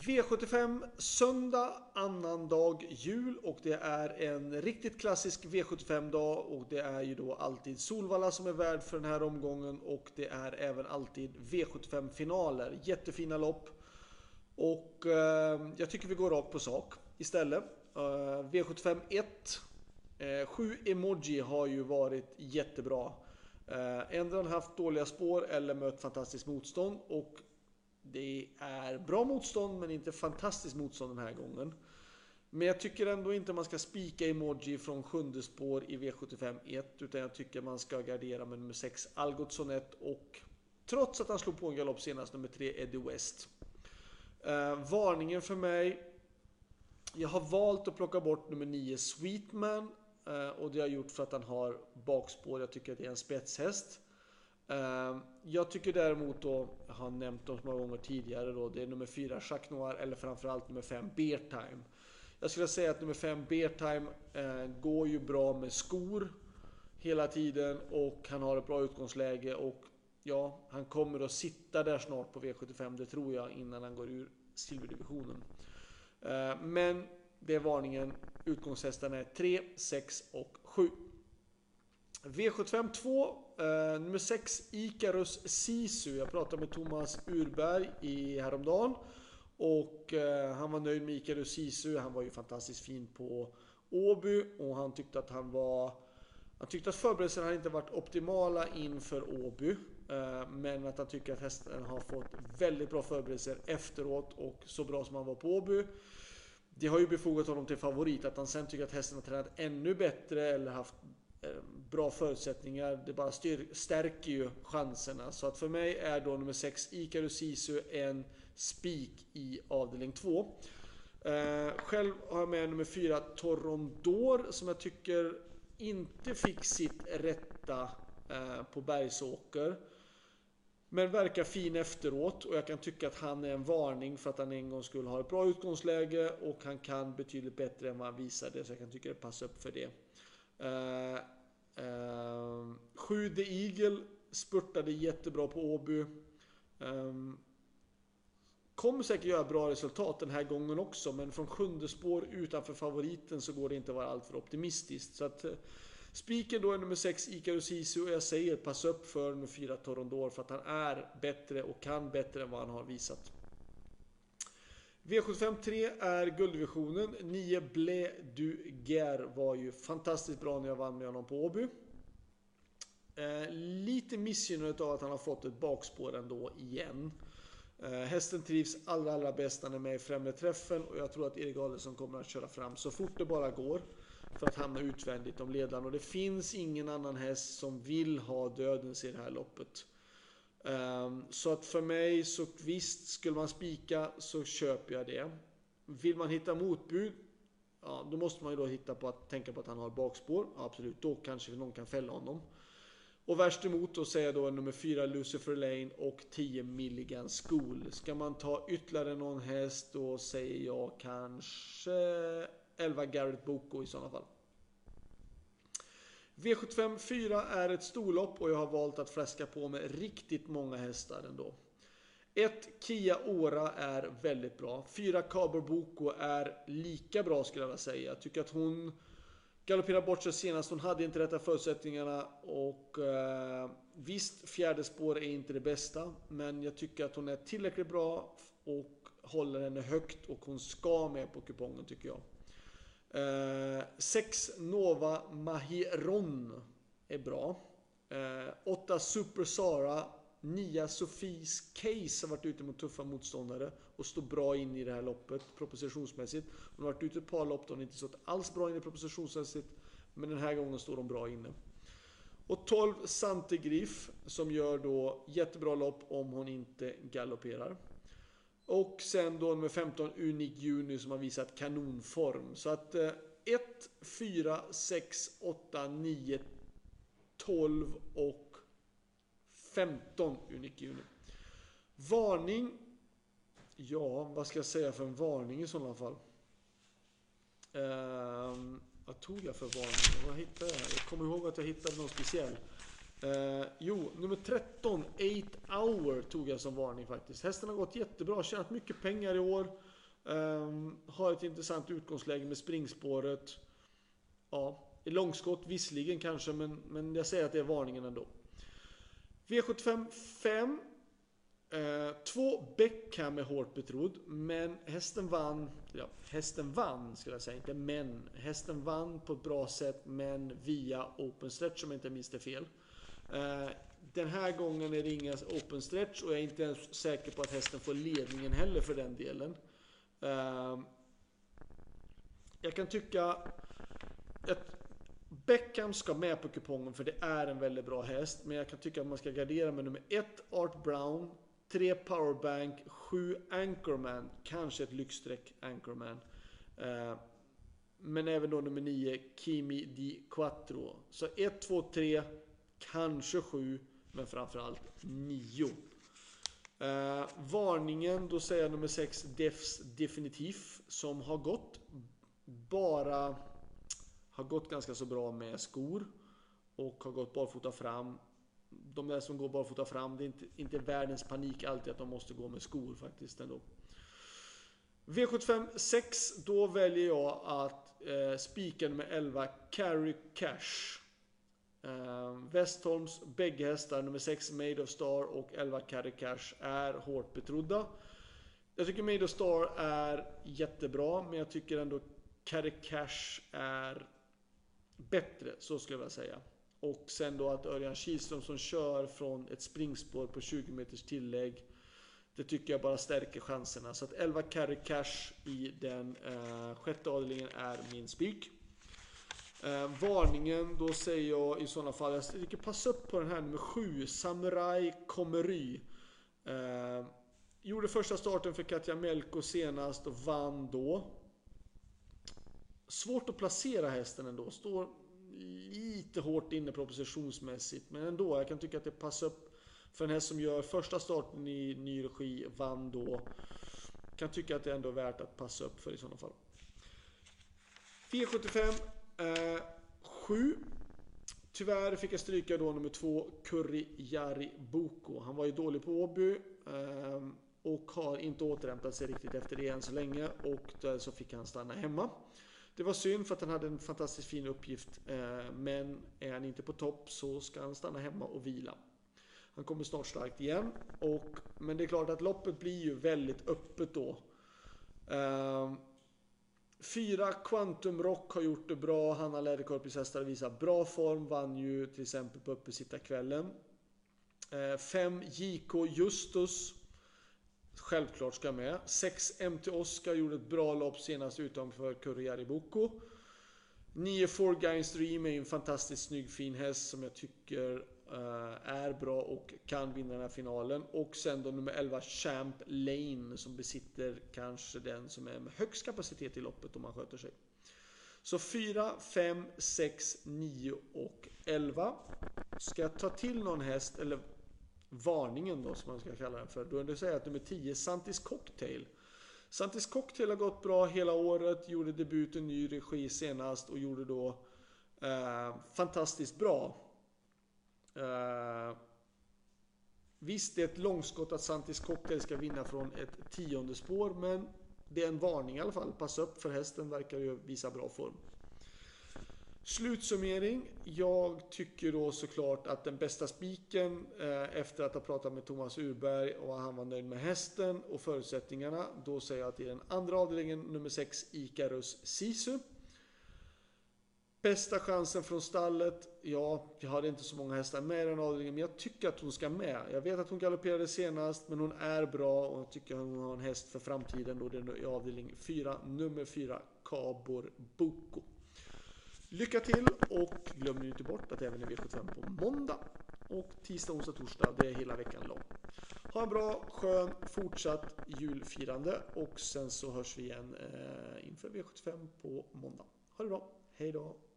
V75 söndag, annandag jul och det är en riktigt klassisk V75-dag och det är ju då alltid Solvalla som är värd för den här omgången och det är även alltid V75-finaler. Jättefina lopp. Och eh, jag tycker vi går rakt på sak istället. Eh, V75 1. Eh, 7 emoji har ju varit jättebra. Eh, han haft dåliga spår eller mött fantastiskt motstånd och det är bra motstånd men inte fantastiskt motstånd den här gången. Men jag tycker ändå inte man ska spika emoji från sjunde spår i V75 1 utan jag tycker man ska gardera med nummer 6 Algotsson 1 och trots att han slog på en galopp senast nummer 3 Eddie West. Eh, varningen för mig. Jag har valt att plocka bort nummer 9 Sweetman eh, och det har jag gjort för att han har bakspår. Jag tycker att det är en spetshäst. Ehm, jag tycker däremot då, jag har nämnt dem så många gånger tidigare då, det är nummer 4 Jacques Noir eller framförallt nummer 5 Beer Time. Jag skulle säga att nummer 5 Beer Time eh, går ju bra med skor hela tiden och han har ett bra utgångsläge och ja, han kommer att sitta där snart på V75, det tror jag, innan han går ur silverdivisionen. Ehm, men det är varningen. Utgångshästarna är 3, 6 och 7. V75 2, eh, nummer 6 Icarus Sisu. Jag pratade med Thomas Urberg i häromdagen. Och eh, han var nöjd med Icarus Sisu. Han var ju fantastiskt fin på Åby och han tyckte att han var... Han tyckte att förberedelserna hade inte varit optimala inför Åby. Eh, men att han tycker att hästen har fått väldigt bra förberedelser efteråt och så bra som han var på Åby. Det har ju befogat honom till favorit. Att han sen tycker att hästen har tränat ännu bättre eller haft eh, bra förutsättningar. Det bara stärker ju chanserna. Så att för mig är då nummer 6 Ikaru Sisu en spik i avdelning 2. Eh, själv har jag med nummer 4 Torondor som jag tycker inte fick sitt rätta eh, på Bergsåker. Men verkar fin efteråt och jag kan tycka att han är en varning för att han en gång skulle ha ett bra utgångsläge och han kan betydligt bättre än vad han visade så jag kan tycka det passar upp för det. Eh, Eh, uh, 7 The Eagle spurtade jättebra på Åby. Um, kommer säkert göra bra resultat den här gången också, men från sjunde spår utanför favoriten så går det inte att vara alltför optimistiskt. Så att, uh, Spiken då är nummer 6 Icarus Isu och jag säger pass upp för nummer 4 Torondor för att han är bättre och kan bättre än vad han har visat. V75 3 är guldvisionen. 9 Blé du Ger var ju fantastiskt bra när jag vann med honom på Åby. Eh, lite missgynnad av att han har fått ett bakspår ändå igen. Eh, hästen trivs allra, allra bäst när han är med i främre träffen och jag tror att Erik Adelsson kommer att köra fram så fort det bara går för att hamna utvändigt om ledaren. Och det finns ingen annan häst som vill ha dödens i det här loppet. Um, så att för mig så visst, skulle man spika så köper jag det. Vill man hitta motbud, ja, då måste man ju då hitta på att tänka på att han har bakspår. Ja, absolut, då kanske någon kan fälla honom. Och värst emot då säger jag då nummer 4 Lucifer Lane och 10 Milligan School. Ska man ta ytterligare någon häst då säger jag kanske 11 Garrett Boko i sådana fall. V75 4 är ett storlopp och jag har valt att fläska på med riktigt många hästar ändå. 1 Kia Ora är väldigt bra. 4 Cabor Boko är lika bra skulle jag vilja säga. Jag tycker att hon galopperade bort sig senast. Hon hade inte rätta förutsättningarna och eh, visst, fjärde spår är inte det bästa. Men jag tycker att hon är tillräckligt bra och håller henne högt och hon ska med på kupongen tycker jag. Eh, 6 Nova Mahiron är bra. 8 eh, Super Sara. 9 Sofies Case har varit ute mot tuffa motståndare och står bra in i det här loppet propositionsmässigt. Hon har varit ute ett par lopp då hon inte stått alls bra inne propositionsmässigt. Men den här gången står de bra inne. Och 12 Santegriff som gör då jättebra lopp om hon inte galopperar. Och sen då nummer 15 Unik Juni som har visat kanonform. Så att 1, 4, 6, 8, 9, 12 och 15 Unik Juni. Varning. Ja, vad ska jag säga för en varning i sådana fall? Um, vad tog jag för varning? Vad hittade jag? Jag kommer ihåg att jag hittade någon speciell. Eh, jo, nummer 13, 8 hour tog jag som varning faktiskt. Hästen har gått jättebra, tjänat mycket pengar i år. Eh, har ett intressant utgångsläge med springspåret. Ja, i långskott visserligen kanske, men, men jag säger att det är varningen ändå. V75 5. Eh, två Beckham är hårt betrodd, men hästen vann. Ja, hästen vann skulle jag säga, inte men. Hästen vann på ett bra sätt, men via open stretch om jag inte minns det fel. Eh, den här gången är det inga open stretch och jag är inte ens säker på att hästen får ledningen heller för den delen. Eh, jag kan tycka att Beckham ska med på kupongen för det är en väldigt bra häst. Men jag kan tycka att man ska gardera med nummer 1 Art Brown, 3 Powerbank, 7 Anchorman, kanske ett lyxstreck Anchorman. Eh, men även då nummer 9 Kimi Di Quattro. Så 1, 2, 3, kanske 7, men framförallt 9. Eh, varningen, då säger jag nummer 6 Defs Definitiv som har gått bara har gått ganska så bra med skor och har gått barfota fram. De där som går barfota fram, det är inte, inte världens panik alltid att de måste gå med skor faktiskt ändå. V75 6, då väljer jag att eh, spika nummer 11, Carry Cash. Ehm, Westholms bägge hästar, nummer 6 Made of Star och 11 Carry Cash, är hårt betrodda. Jag tycker Made of Star är jättebra, men jag tycker ändå Carry Cash är bättre, så skulle jag vilja säga. Och sen då att Örjan Kihlström som kör från ett springspår på 20 meters tillägg. Det tycker jag bara stärker chanserna. Så att 11 carry cash i den eh, sjätte avdelningen är min spik. Eh, varningen, då säger jag i sådana fall, jag tycker passa upp på den här nummer 7, Samurai Komery. Eh, gjorde första starten för Katja Melko senast och vann då. Svårt att placera hästen ändå. Står lite hårt inne propositionsmässigt. Men ändå, jag kan tycka att det passar upp för en häst som gör första starten i ny regi, vann då. Kan tycka att det ändå är värt att passa upp för i sådana fall. V75 eh, sju. Tyvärr fick jag stryka då nummer 2, Curry Jari Boko. Han var ju dålig på Åby. Eh, och har inte återhämtat sig riktigt efter det än så länge. Och så fick han stanna hemma. Det var synd för att han hade en fantastiskt fin uppgift. Eh, men är han inte på topp så ska han stanna hemma och vila. Han kommer snart starkt igen. Och, men det är klart att loppet blir ju väldigt öppet då. Eh, fyra Quantum Rock har gjort det bra. Hanna Läderkorpis hästar visar bra form. Vann ju till exempel på uppesittarkvällen. Eh, fem JK Justus Självklart ska med. 6 MT Oscar gjorde ett bra lopp senast utanför Curriari Boko. 9 Four Guys Dream är en fantastiskt snygg fin häst som jag tycker Eh, är bra och kan vinna den här finalen. Och sen då nummer 11 Champ Lane som besitter kanske den som är med högst kapacitet i loppet om man sköter sig. Så 4, 5, 6, 9 och 11. Ska jag ta till någon häst eller varningen då som man ska kalla den för. Då är det säga att nummer 10, Santis Cocktail. Santis Cocktail har gått bra hela året, gjorde debut i ny regi senast och gjorde då eh, fantastiskt bra. Uh, visst, det är ett långskott att Santis Cocktail ska vinna från ett tionde spår, men det är en varning i alla fall. Passa upp för hästen verkar ju visa bra form. Slutsummering. Jag tycker då såklart att den bästa spiken eh, efter att ha pratat med Thomas Urberg och han var nöjd med hästen och förutsättningarna. Då säger jag att det är den andra avdelningen, nummer 6, Icarus Sisu. Bästa chansen från stallet. Ja, jag hade inte så många hästar med i den avdelningen, men jag tycker att hon ska med. Jag vet att hon galopperade senast, men hon är bra och jag tycker att hon har en häst för framtiden. Då det är i avdelning 4, nummer 4, Cabor Boko. Lycka till och glöm nu inte bort att det även är V75 på måndag. Och tisdag, onsdag, torsdag. Det är hela veckan lång. Ha en bra, skön, fortsatt julfirande och sen så hörs vi igen eh, inför V75 på måndag. Ha det bra. Hej då!